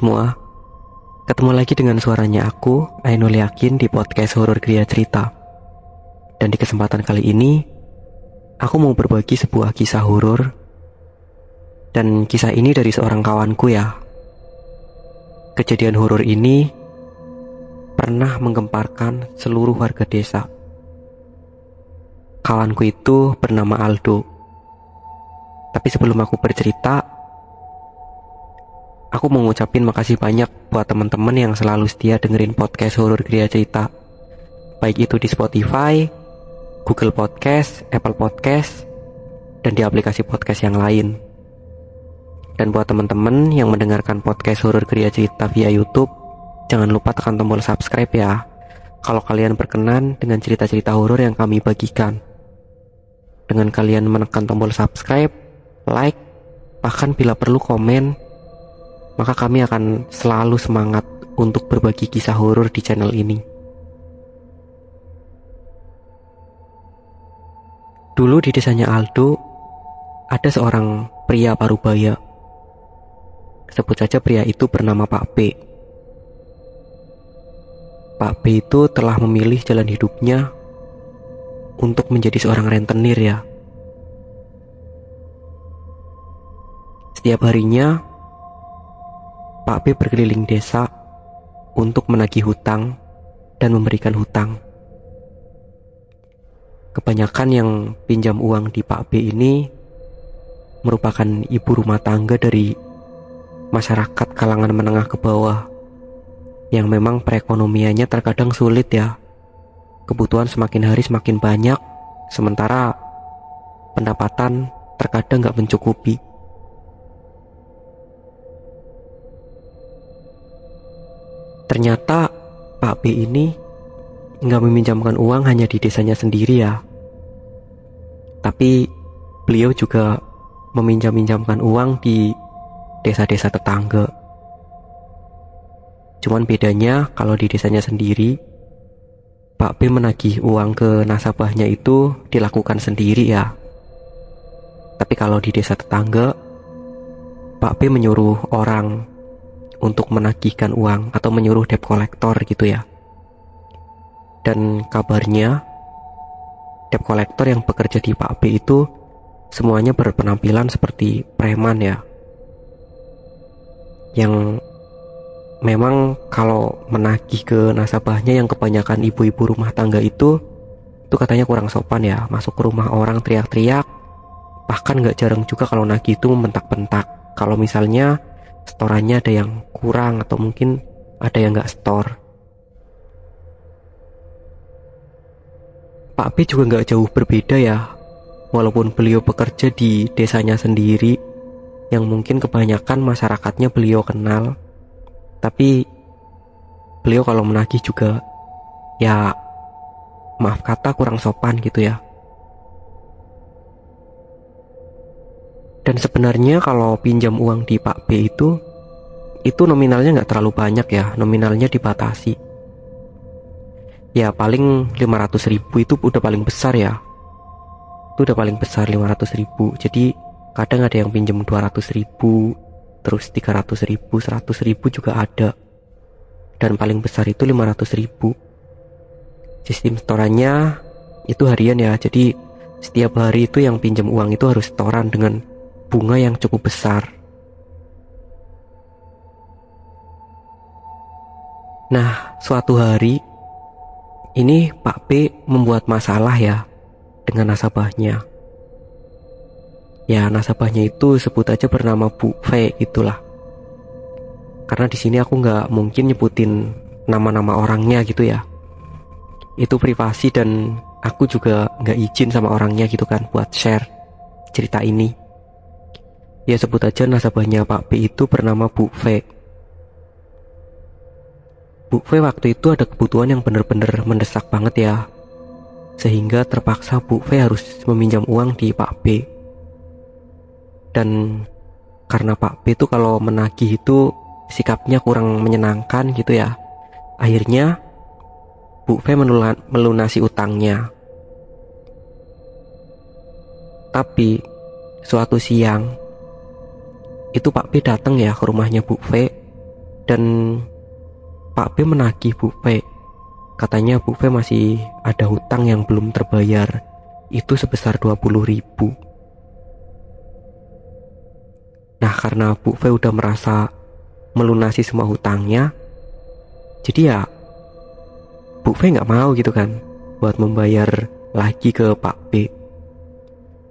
semua. Ketemu lagi dengan suaranya aku, Ainul Yakin di podcast Horor Gria Cerita. Dan di kesempatan kali ini Aku mau berbagi sebuah kisah horor. Dan kisah ini dari seorang kawanku ya. Kejadian horor ini Pernah menggemparkan seluruh warga desa. Kawanku itu bernama Aldo. Tapi sebelum aku bercerita Aku mau ngucapin makasih banyak buat teman-teman yang selalu setia dengerin podcast horor Gria Cerita. Baik itu di Spotify, Google Podcast, Apple Podcast, dan di aplikasi podcast yang lain. Dan buat teman-teman yang mendengarkan podcast horor Gria Cerita via YouTube, jangan lupa tekan tombol subscribe ya. Kalau kalian berkenan dengan cerita-cerita horor yang kami bagikan. Dengan kalian menekan tombol subscribe, like, bahkan bila perlu komen, maka kami akan selalu semangat untuk berbagi kisah horor di channel ini. Dulu di desanya Aldo, ada seorang pria parubaya. Sebut saja pria itu bernama Pak B. Pak B itu telah memilih jalan hidupnya untuk menjadi seorang rentenir ya. Setiap harinya, Pak B berkeliling desa untuk menagih hutang dan memberikan hutang. Kebanyakan yang pinjam uang di Pak B ini merupakan ibu rumah tangga dari masyarakat kalangan menengah ke bawah yang memang perekonomiannya terkadang sulit ya. Kebutuhan semakin hari semakin banyak, sementara pendapatan terkadang nggak mencukupi. Ternyata Pak B ini nggak meminjamkan uang hanya di desanya sendiri ya. Tapi beliau juga meminjam-minjamkan uang di desa-desa tetangga. Cuman bedanya kalau di desanya sendiri, Pak B menagih uang ke nasabahnya itu dilakukan sendiri ya. Tapi kalau di desa tetangga, Pak B menyuruh orang untuk menagihkan uang atau menyuruh debt collector gitu ya. Dan kabarnya debt collector yang bekerja di Pak B itu semuanya berpenampilan seperti preman ya. Yang memang kalau menagih ke nasabahnya yang kebanyakan ibu-ibu rumah tangga itu itu katanya kurang sopan ya masuk ke rumah orang teriak-teriak bahkan nggak jarang juga kalau nagih itu membentak-bentak kalau misalnya storannya ada yang kurang atau mungkin ada yang nggak store. Pak B juga nggak jauh berbeda ya, walaupun beliau bekerja di desanya sendiri, yang mungkin kebanyakan masyarakatnya beliau kenal, tapi beliau kalau menagih juga ya maaf kata kurang sopan gitu ya. Dan sebenarnya kalau pinjam uang di Pak B itu itu nominalnya nggak terlalu banyak ya, nominalnya dibatasi. Ya paling 500 ribu itu udah paling besar ya. Itu udah paling besar 500 ribu. Jadi kadang ada yang pinjam 200 ribu, terus 300 ribu, 100 ribu juga ada. Dan paling besar itu 500 ribu. Sistem setorannya itu harian ya, jadi setiap hari itu yang pinjam uang itu harus setoran dengan bunga yang cukup besar. Nah, suatu hari ini Pak P membuat masalah ya dengan nasabahnya. Ya, nasabahnya itu sebut aja bernama Bu V itulah. Karena di sini aku nggak mungkin nyebutin nama-nama orangnya gitu ya. Itu privasi dan aku juga nggak izin sama orangnya gitu kan buat share cerita ini. Ya sebut aja nasabahnya Pak B itu bernama Bu V. Bu V waktu itu ada kebutuhan yang benar-benar mendesak banget ya. Sehingga terpaksa Bu V harus meminjam uang di Pak B. Dan karena Pak B itu kalau menagih itu sikapnya kurang menyenangkan gitu ya. Akhirnya Bu V melunasi utangnya. Tapi suatu siang itu Pak B datang ya ke rumahnya Bu V dan Pak B menagih Bu V. Katanya Bu V masih ada hutang yang belum terbayar. Itu sebesar 20 ribu. Nah karena Bu V udah merasa melunasi semua hutangnya, jadi ya Bu V nggak mau gitu kan buat membayar lagi ke Pak B.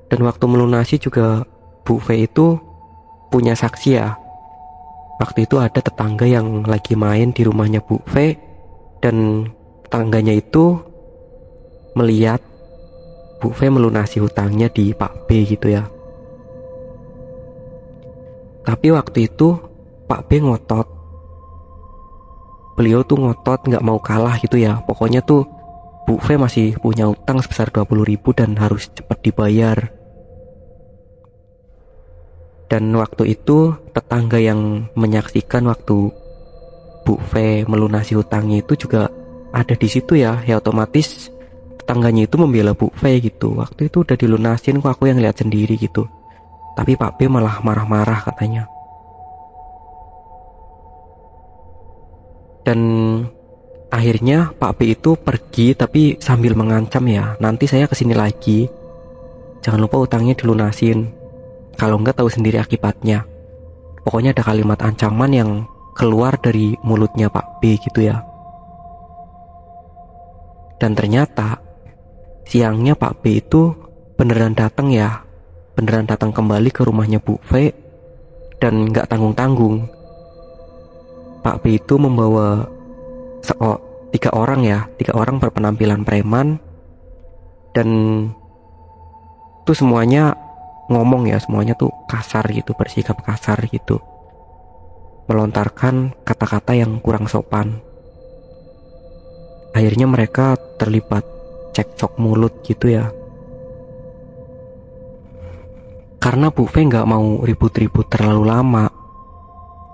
Dan waktu melunasi juga Bu V itu punya saksi ya. Waktu itu ada tetangga yang lagi main di rumahnya Bu V dan tetangganya itu melihat Bu V melunasi hutangnya di Pak B gitu ya. Tapi waktu itu Pak B ngotot. Beliau tuh ngotot nggak mau kalah gitu ya. Pokoknya tuh Bu V masih punya utang sebesar 20 ribu dan harus cepat dibayar. Dan waktu itu tetangga yang menyaksikan waktu Bu V melunasi hutangnya itu juga ada di situ ya. Ya otomatis tetangganya itu membela Bu V gitu. Waktu itu udah dilunasin kok aku yang lihat sendiri gitu. Tapi Pak B malah marah-marah katanya. Dan akhirnya Pak B itu pergi tapi sambil mengancam ya. Nanti saya ke sini lagi. Jangan lupa utangnya dilunasin. Kalau enggak tahu sendiri akibatnya. Pokoknya ada kalimat ancaman yang keluar dari mulutnya Pak B gitu ya. Dan ternyata siangnya Pak B itu beneran datang ya. Beneran datang kembali ke rumahnya Bu V dan nggak tanggung-tanggung. Pak B itu membawa seo, tiga orang ya, tiga orang berpenampilan preman dan itu semuanya ngomong ya semuanya tuh kasar gitu bersikap kasar gitu. Melontarkan kata-kata yang kurang sopan. Akhirnya mereka terlibat cekcok mulut gitu ya. Karena Bu V nggak mau ribut-ribut terlalu lama.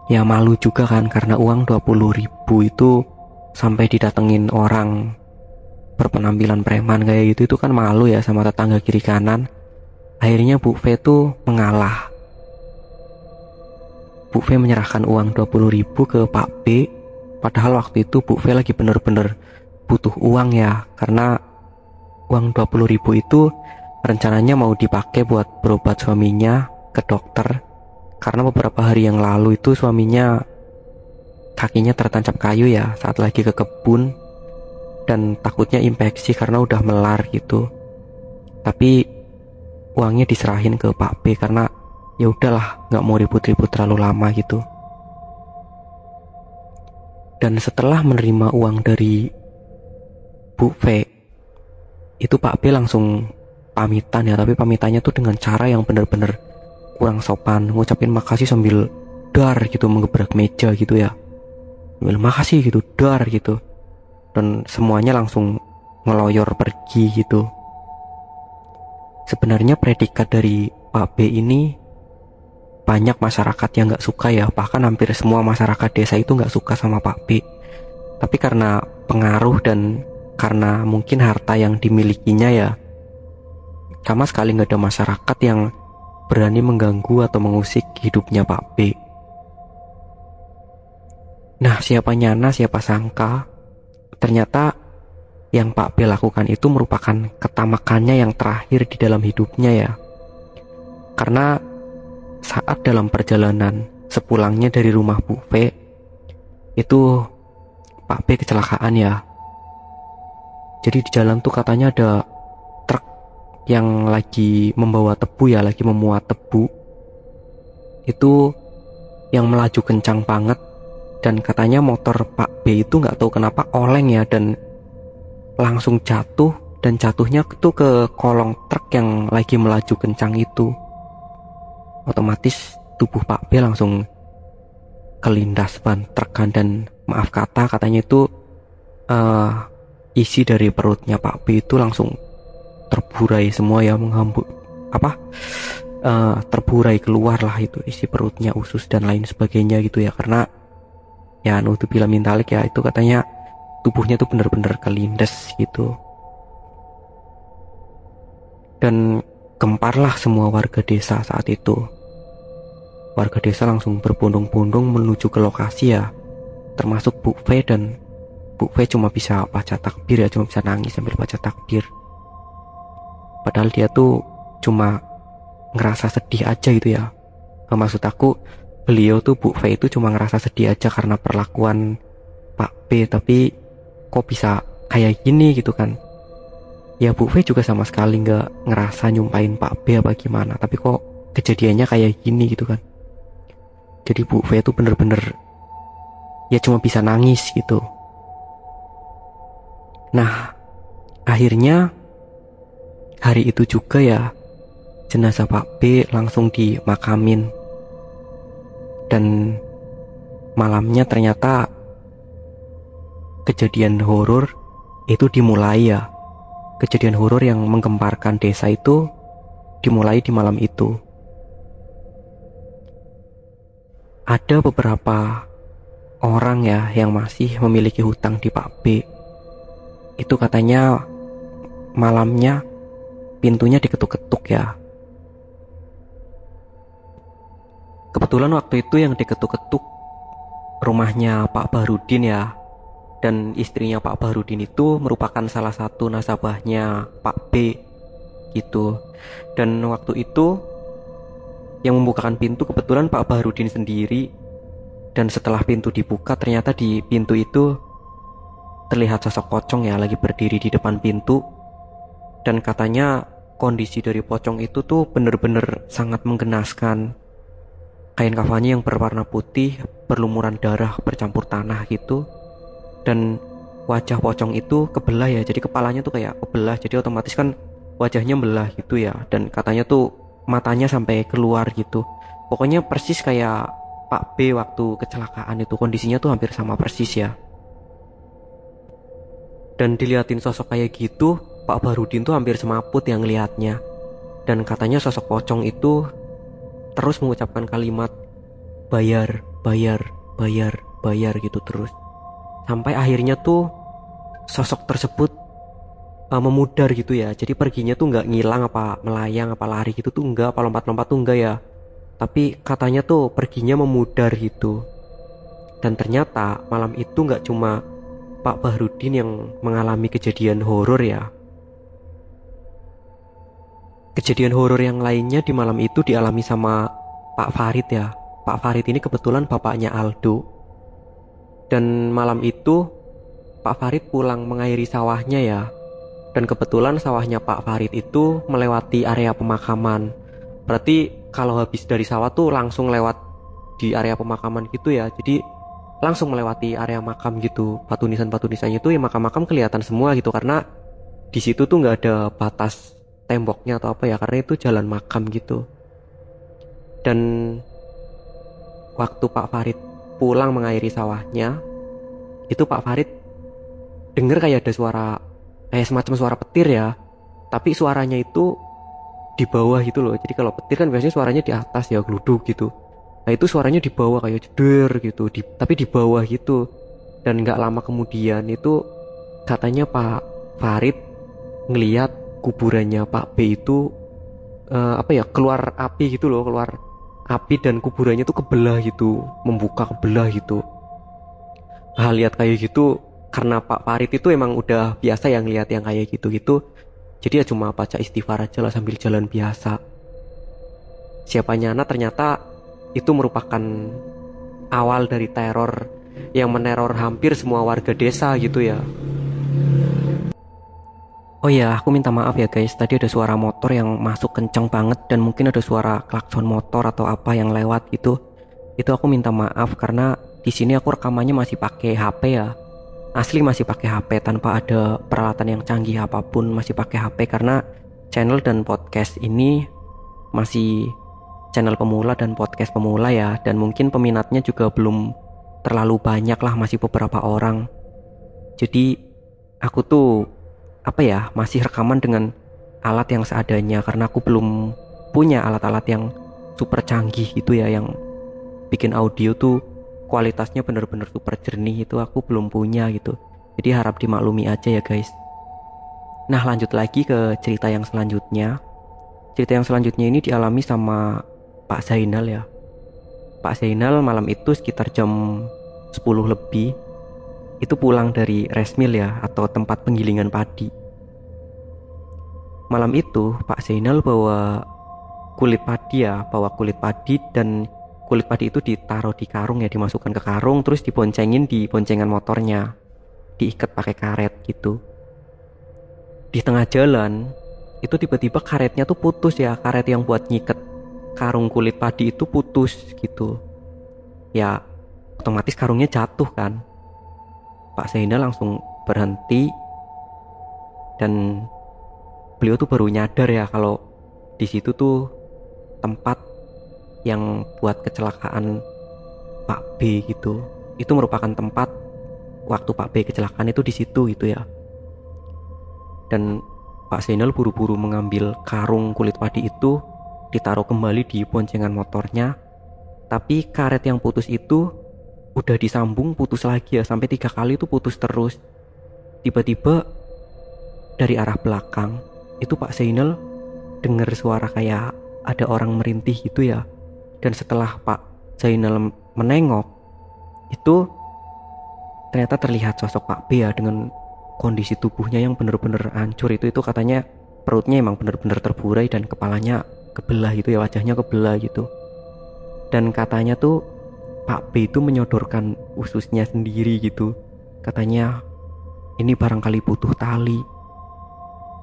Ya malu juga kan karena uang 20 ribu itu sampai didatengin orang. Berpenampilan preman kayak gitu itu kan malu ya sama tetangga kiri kanan Akhirnya Bu V tuh mengalah. Bu V menyerahkan uang 20 ribu ke Pak B. Padahal waktu itu Bu V lagi bener-bener butuh uang ya. Karena uang 20 ribu itu rencananya mau dipakai buat berobat suaminya ke dokter. Karena beberapa hari yang lalu itu suaminya kakinya tertancap kayu ya saat lagi ke kebun dan takutnya infeksi karena udah melar gitu. Tapi uangnya diserahin ke Pak B karena ya udahlah nggak mau ribut-ribut terlalu lama gitu. Dan setelah menerima uang dari Bu V itu Pak B langsung pamitan ya tapi pamitannya tuh dengan cara yang bener-bener kurang sopan ngucapin makasih sambil dar gitu mengebrak meja gitu ya. Sambil makasih gitu dar gitu. Dan semuanya langsung ngeloyor pergi gitu Sebenarnya predikat dari Pak B ini banyak masyarakat yang nggak suka ya, bahkan hampir semua masyarakat desa itu nggak suka sama Pak B. Tapi karena pengaruh dan karena mungkin harta yang dimilikinya ya, sama sekali nggak ada masyarakat yang berani mengganggu atau mengusik hidupnya Pak B. Nah, siapa nyana, siapa sangka, ternyata yang Pak B lakukan itu merupakan ketamakannya yang terakhir di dalam hidupnya ya. Karena saat dalam perjalanan sepulangnya dari rumah Bu V itu Pak B kecelakaan ya. Jadi di jalan tuh katanya ada truk yang lagi membawa tebu ya, lagi memuat tebu. Itu yang melaju kencang banget dan katanya motor Pak B itu nggak tahu kenapa oleng ya dan langsung jatuh dan jatuhnya tuh ke kolong truk yang lagi melaju kencang itu. otomatis tubuh Pak B langsung kelindas ban truk kan dan maaf kata katanya itu uh, isi dari perutnya Pak B itu langsung terburai semua ya menghambur apa uh, terburai keluar lah itu isi perutnya usus dan lain sebagainya gitu ya karena ya bila mintalik ya itu katanya tubuhnya tuh bener-bener kelindes gitu. Dan gemparlah semua warga desa saat itu. Warga desa langsung berbondong-bondong menuju ke lokasi ya. Termasuk Bu V dan Bu V cuma bisa baca takbir ya cuma bisa nangis sambil baca takbir. Padahal dia tuh cuma ngerasa sedih aja gitu ya. Maksud aku beliau tuh Bu V itu cuma ngerasa sedih aja karena perlakuan Pak B tapi kok bisa kayak gini gitu kan? Ya Bu V juga sama sekali nggak ngerasa nyumpain Pak B apa gimana tapi kok kejadiannya kayak gini gitu kan? Jadi Bu V itu bener-bener ya cuma bisa nangis gitu. Nah akhirnya hari itu juga ya jenazah Pak B langsung dimakamin. Dan malamnya ternyata kejadian horor itu dimulai ya. Kejadian horor yang menggemparkan desa itu dimulai di malam itu. Ada beberapa orang ya yang masih memiliki hutang di Pak B. Itu katanya malamnya pintunya diketuk-ketuk ya. Kebetulan waktu itu yang diketuk-ketuk rumahnya Pak Barudin ya. Dan istrinya Pak Barudin itu merupakan salah satu nasabahnya Pak B gitu. Dan waktu itu yang membukakan pintu kebetulan Pak Barudin sendiri. Dan setelah pintu dibuka ternyata di pintu itu terlihat sosok pocong ya lagi berdiri di depan pintu. Dan katanya kondisi dari pocong itu tuh bener-bener sangat menggenaskan kain kafannya yang berwarna putih berlumuran darah bercampur tanah gitu dan wajah pocong itu kebelah ya. Jadi kepalanya tuh kayak kebelah. Jadi otomatis kan wajahnya belah gitu ya. Dan katanya tuh matanya sampai keluar gitu. Pokoknya persis kayak Pak B waktu kecelakaan itu. Kondisinya tuh hampir sama persis ya. Dan diliatin sosok kayak gitu Pak Barudin tuh hampir semaput yang liatnya dan katanya sosok pocong itu terus mengucapkan kalimat bayar, bayar, bayar, bayar gitu terus. Sampai akhirnya tuh sosok tersebut uh, memudar gitu ya. Jadi perginya tuh nggak ngilang apa melayang apa lari gitu tuh nggak, apa lompat-lompat tuh enggak ya. Tapi katanya tuh perginya memudar gitu. Dan ternyata malam itu nggak cuma Pak Bahrudin yang mengalami kejadian horor ya. Kejadian horor yang lainnya di malam itu dialami sama Pak Farid ya. Pak Farid ini kebetulan bapaknya Aldo. Dan malam itu Pak Farid pulang mengairi sawahnya ya. Dan kebetulan sawahnya Pak Farid itu melewati area pemakaman. Berarti kalau habis dari sawah tuh langsung lewat di area pemakaman gitu ya. Jadi langsung melewati area makam gitu. Patunisan-patunisannya itu ya makam-makam kelihatan semua gitu karena di situ tuh nggak ada batas temboknya atau apa ya karena itu jalan makam gitu dan waktu Pak Farid pulang mengairi sawahnya itu Pak Farid denger kayak ada suara kayak semacam suara petir ya. Tapi suaranya itu di bawah gitu loh. Jadi kalau petir kan biasanya suaranya di atas ya geluduk gitu. Nah itu suaranya di bawah kayak jeder gitu di, tapi di bawah gitu. Dan nggak lama kemudian itu katanya Pak Farid ngeliat kuburannya Pak B itu uh, apa ya keluar api gitu loh keluar api dan kuburannya tuh kebelah gitu membuka kebelah gitu. Hal lihat kayak gitu karena Pak Farid itu emang udah biasa yang lihat yang kayak gitu gitu jadi ya cuma baca istighfar aja lah sambil jalan biasa. Siapanya anak ternyata itu merupakan awal dari teror yang meneror hampir semua warga desa gitu ya Oh iya, aku minta maaf ya guys. Tadi ada suara motor yang masuk kencang banget dan mungkin ada suara klakson motor atau apa yang lewat gitu. Itu aku minta maaf karena di sini aku rekamannya masih pakai HP ya. Asli masih pakai HP tanpa ada peralatan yang canggih apa pun, masih pakai HP karena channel dan podcast ini masih channel pemula dan podcast pemula ya dan mungkin peminatnya juga belum terlalu banyak lah masih beberapa orang jadi aku tuh apa ya masih rekaman dengan alat yang seadanya karena aku belum punya alat-alat yang super canggih gitu ya yang bikin audio tuh kualitasnya bener-bener super jernih itu aku belum punya gitu. Jadi harap dimaklumi aja ya guys. Nah lanjut lagi ke cerita yang selanjutnya. Cerita yang selanjutnya ini dialami sama Pak Zainal ya. Pak Zainal malam itu sekitar jam 10 lebih itu pulang dari resmil ya atau tempat penggilingan padi. Malam itu Pak Zainal bawa kulit padi ya bawa kulit padi dan kulit padi itu ditaruh di karung ya dimasukkan ke karung terus diboncengin di boncengan motornya. Diikat pakai karet gitu. Di tengah jalan itu tiba-tiba karetnya tuh putus ya karet yang buat nyiket karung kulit padi itu putus gitu. Ya otomatis karungnya jatuh kan Pak Zainal langsung berhenti. Dan beliau tuh baru nyadar ya kalau di situ tuh tempat yang buat kecelakaan Pak B gitu. Itu merupakan tempat waktu Pak B kecelakaan itu di situ gitu ya. Dan Pak Zainal buru-buru mengambil karung kulit padi itu ditaruh kembali di boncengan motornya. Tapi karet yang putus itu udah disambung putus lagi ya. Sampai tiga kali itu putus terus. Tiba-tiba dari arah belakang itu Pak Zainal dengar suara kayak ada orang merintih gitu ya. Dan setelah Pak Zainal menengok itu ternyata terlihat sosok Pak B ya dengan kondisi tubuhnya yang benar-benar hancur itu. Itu katanya perutnya emang benar-benar terburai dan kepalanya kebelah gitu ya wajahnya kebelah gitu. Dan katanya tuh Pak B itu menyodorkan ususnya sendiri gitu. Katanya ini barangkali butuh tali.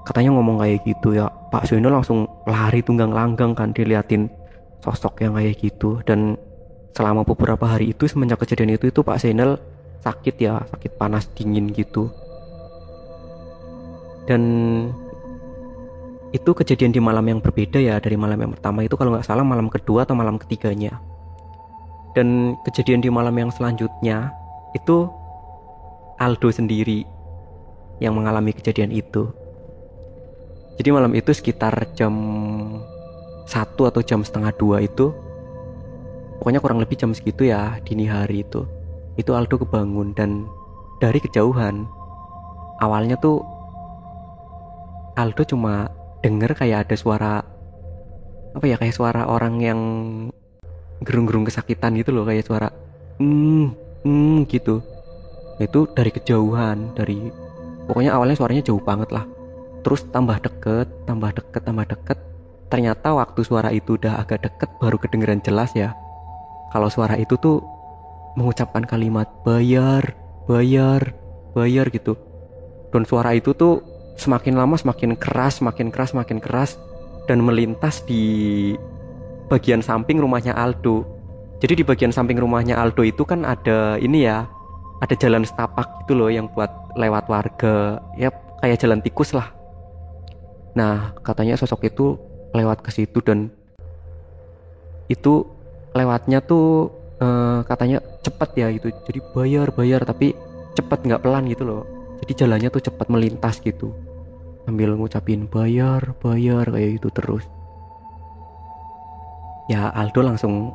Katanya ngomong kayak gitu ya. Pak Soino langsung lari tunggang langgang kan diliatin sosok yang kayak gitu. Dan selama beberapa hari itu semenjak kejadian itu itu Pak Zainal sakit ya sakit panas dingin gitu. Dan itu kejadian di malam yang berbeda ya dari malam yang pertama itu kalau nggak salah malam kedua atau malam ketiganya dan kejadian di malam yang selanjutnya itu Aldo sendiri yang mengalami kejadian itu. Jadi malam itu sekitar jam satu atau jam setengah dua itu pokoknya kurang lebih jam segitu ya dini hari itu itu Aldo kebangun dan dari kejauhan awalnya tuh Aldo cuma denger kayak ada suara apa ya kayak suara orang yang gerung-gerung kesakitan gitu loh kayak suara hmm hmm gitu. Itu dari kejauhan dari pokoknya awalnya suaranya jauh banget lah. Terus tambah deket tambah deket tambah deket. Ternyata waktu suara itu udah agak deket baru kedengeran jelas ya. Kalau suara itu tuh mengucapkan kalimat bayar bayar bayar gitu. Dan suara itu tuh semakin lama semakin keras semakin keras semakin keras dan melintas di bagian samping rumahnya Aldo jadi di bagian samping rumahnya Aldo itu kan ada ini ya ada jalan setapak gitu loh yang buat lewat warga ya kayak jalan tikus lah Nah, katanya sosok itu lewat ke situ dan itu lewatnya tuh uh, katanya cepat ya gitu. Jadi bayar bayar tapi cepat nggak pelan gitu loh. Jadi jalannya tuh cepat melintas gitu. Sambil ngucapin bayar bayar kayak gitu terus. Ya Aldo langsung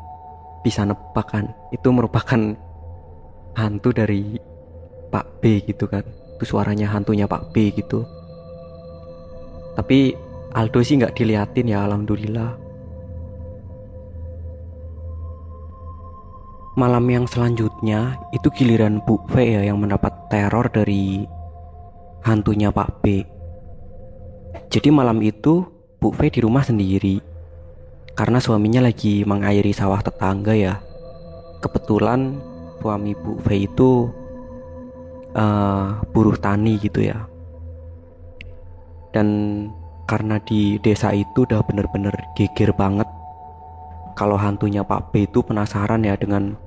bisa nebak. Itu merupakan hantu dari Pak B gitu kan. Itu suaranya hantunya Pak B gitu tapi Aldo sih nggak diliatin ya alhamdulillah. Malam yang selanjutnya itu giliran Bu V ya yang mendapat teror dari hantunya Pak B. Jadi malam itu Bu V di rumah sendiri karena suaminya lagi mengairi sawah tetangga ya. Kebetulan suami Bu V itu uh, buruh tani gitu ya. Dan karena di desa itu udah bener-bener geger banget. Kalau hantunya Pak B itu penasaran ya dengan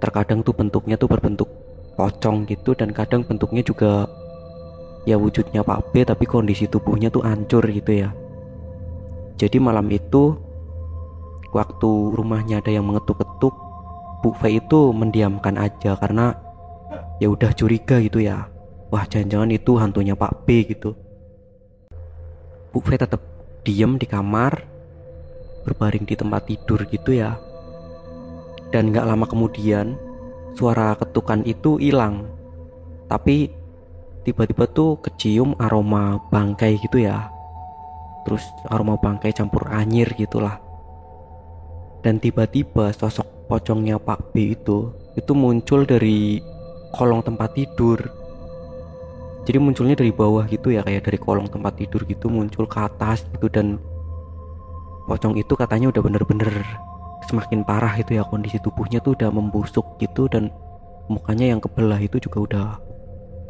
terkadang tuh bentuknya tuh berbentuk pocong gitu dan kadang bentuknya juga ya wujudnya Pak B tapi kondisi tubuhnya tuh hancur gitu ya. Jadi malam itu waktu rumahnya ada yang mengetuk-ketuk Bu V itu mendiamkan aja karena ya udah curiga gitu ya. Wah jangan-jangan itu hantunya Pak B gitu. Bu V tetap diem di kamar berbaring di tempat tidur gitu ya. Dan nggak lama kemudian suara ketukan itu hilang. Tapi tiba-tiba tuh kecium aroma bangkai gitu ya. Terus aroma bangkai campur anyir gitulah dan tiba-tiba sosok pocongnya Pak B itu itu muncul dari kolong tempat tidur. Jadi munculnya dari bawah gitu ya kayak dari kolong tempat tidur gitu muncul ke atas gitu dan pocong itu katanya udah bener-bener semakin parah itu ya kondisi tubuhnya tuh udah membusuk gitu dan mukanya yang kebelah itu juga udah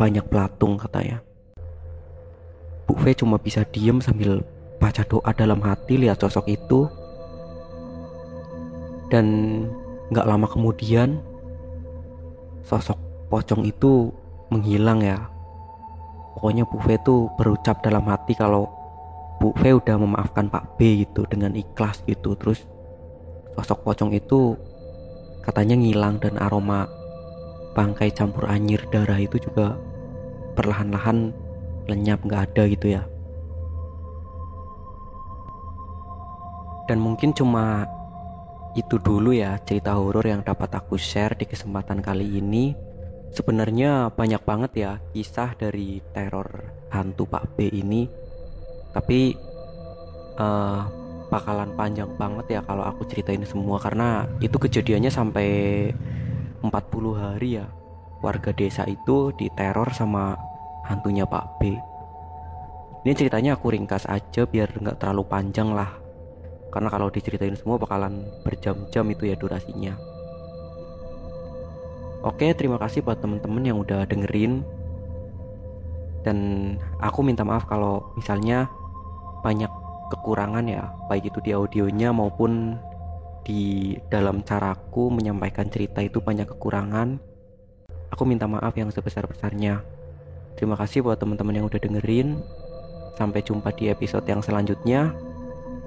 banyak pelatung katanya. Bu V cuma bisa diem sambil baca doa dalam hati lihat sosok itu dan nggak lama kemudian sosok pocong itu menghilang ya. Pokoknya Bu V tuh berucap dalam hati kalau Bu V udah memaafkan Pak B gitu dengan ikhlas gitu. Terus sosok pocong itu katanya ngilang dan aroma bangkai campur anyir darah itu juga perlahan-lahan lenyap nggak ada gitu ya. Dan mungkin cuma itu dulu ya cerita horor yang dapat aku share di kesempatan kali ini. Sebenarnya banyak banget ya kisah dari teror hantu Pak B ini. Tapi uh, bakalan panjang banget ya kalau aku ceritain semua. Karena itu kejadiannya sampai 40 hari ya. Warga desa itu diteror sama hantunya Pak B. Ini ceritanya aku ringkas aja biar nggak terlalu panjang lah karena kalau diceritain semua bakalan berjam-jam itu ya durasinya. Oke terima kasih buat temen-temen yang udah dengerin. Dan aku minta maaf kalau misalnya banyak kekurangan ya baik itu di audionya maupun di dalam caraku menyampaikan cerita itu banyak kekurangan. Aku minta maaf yang sebesar-besarnya. Terima kasih buat teman-teman yang udah dengerin. Sampai jumpa di episode yang selanjutnya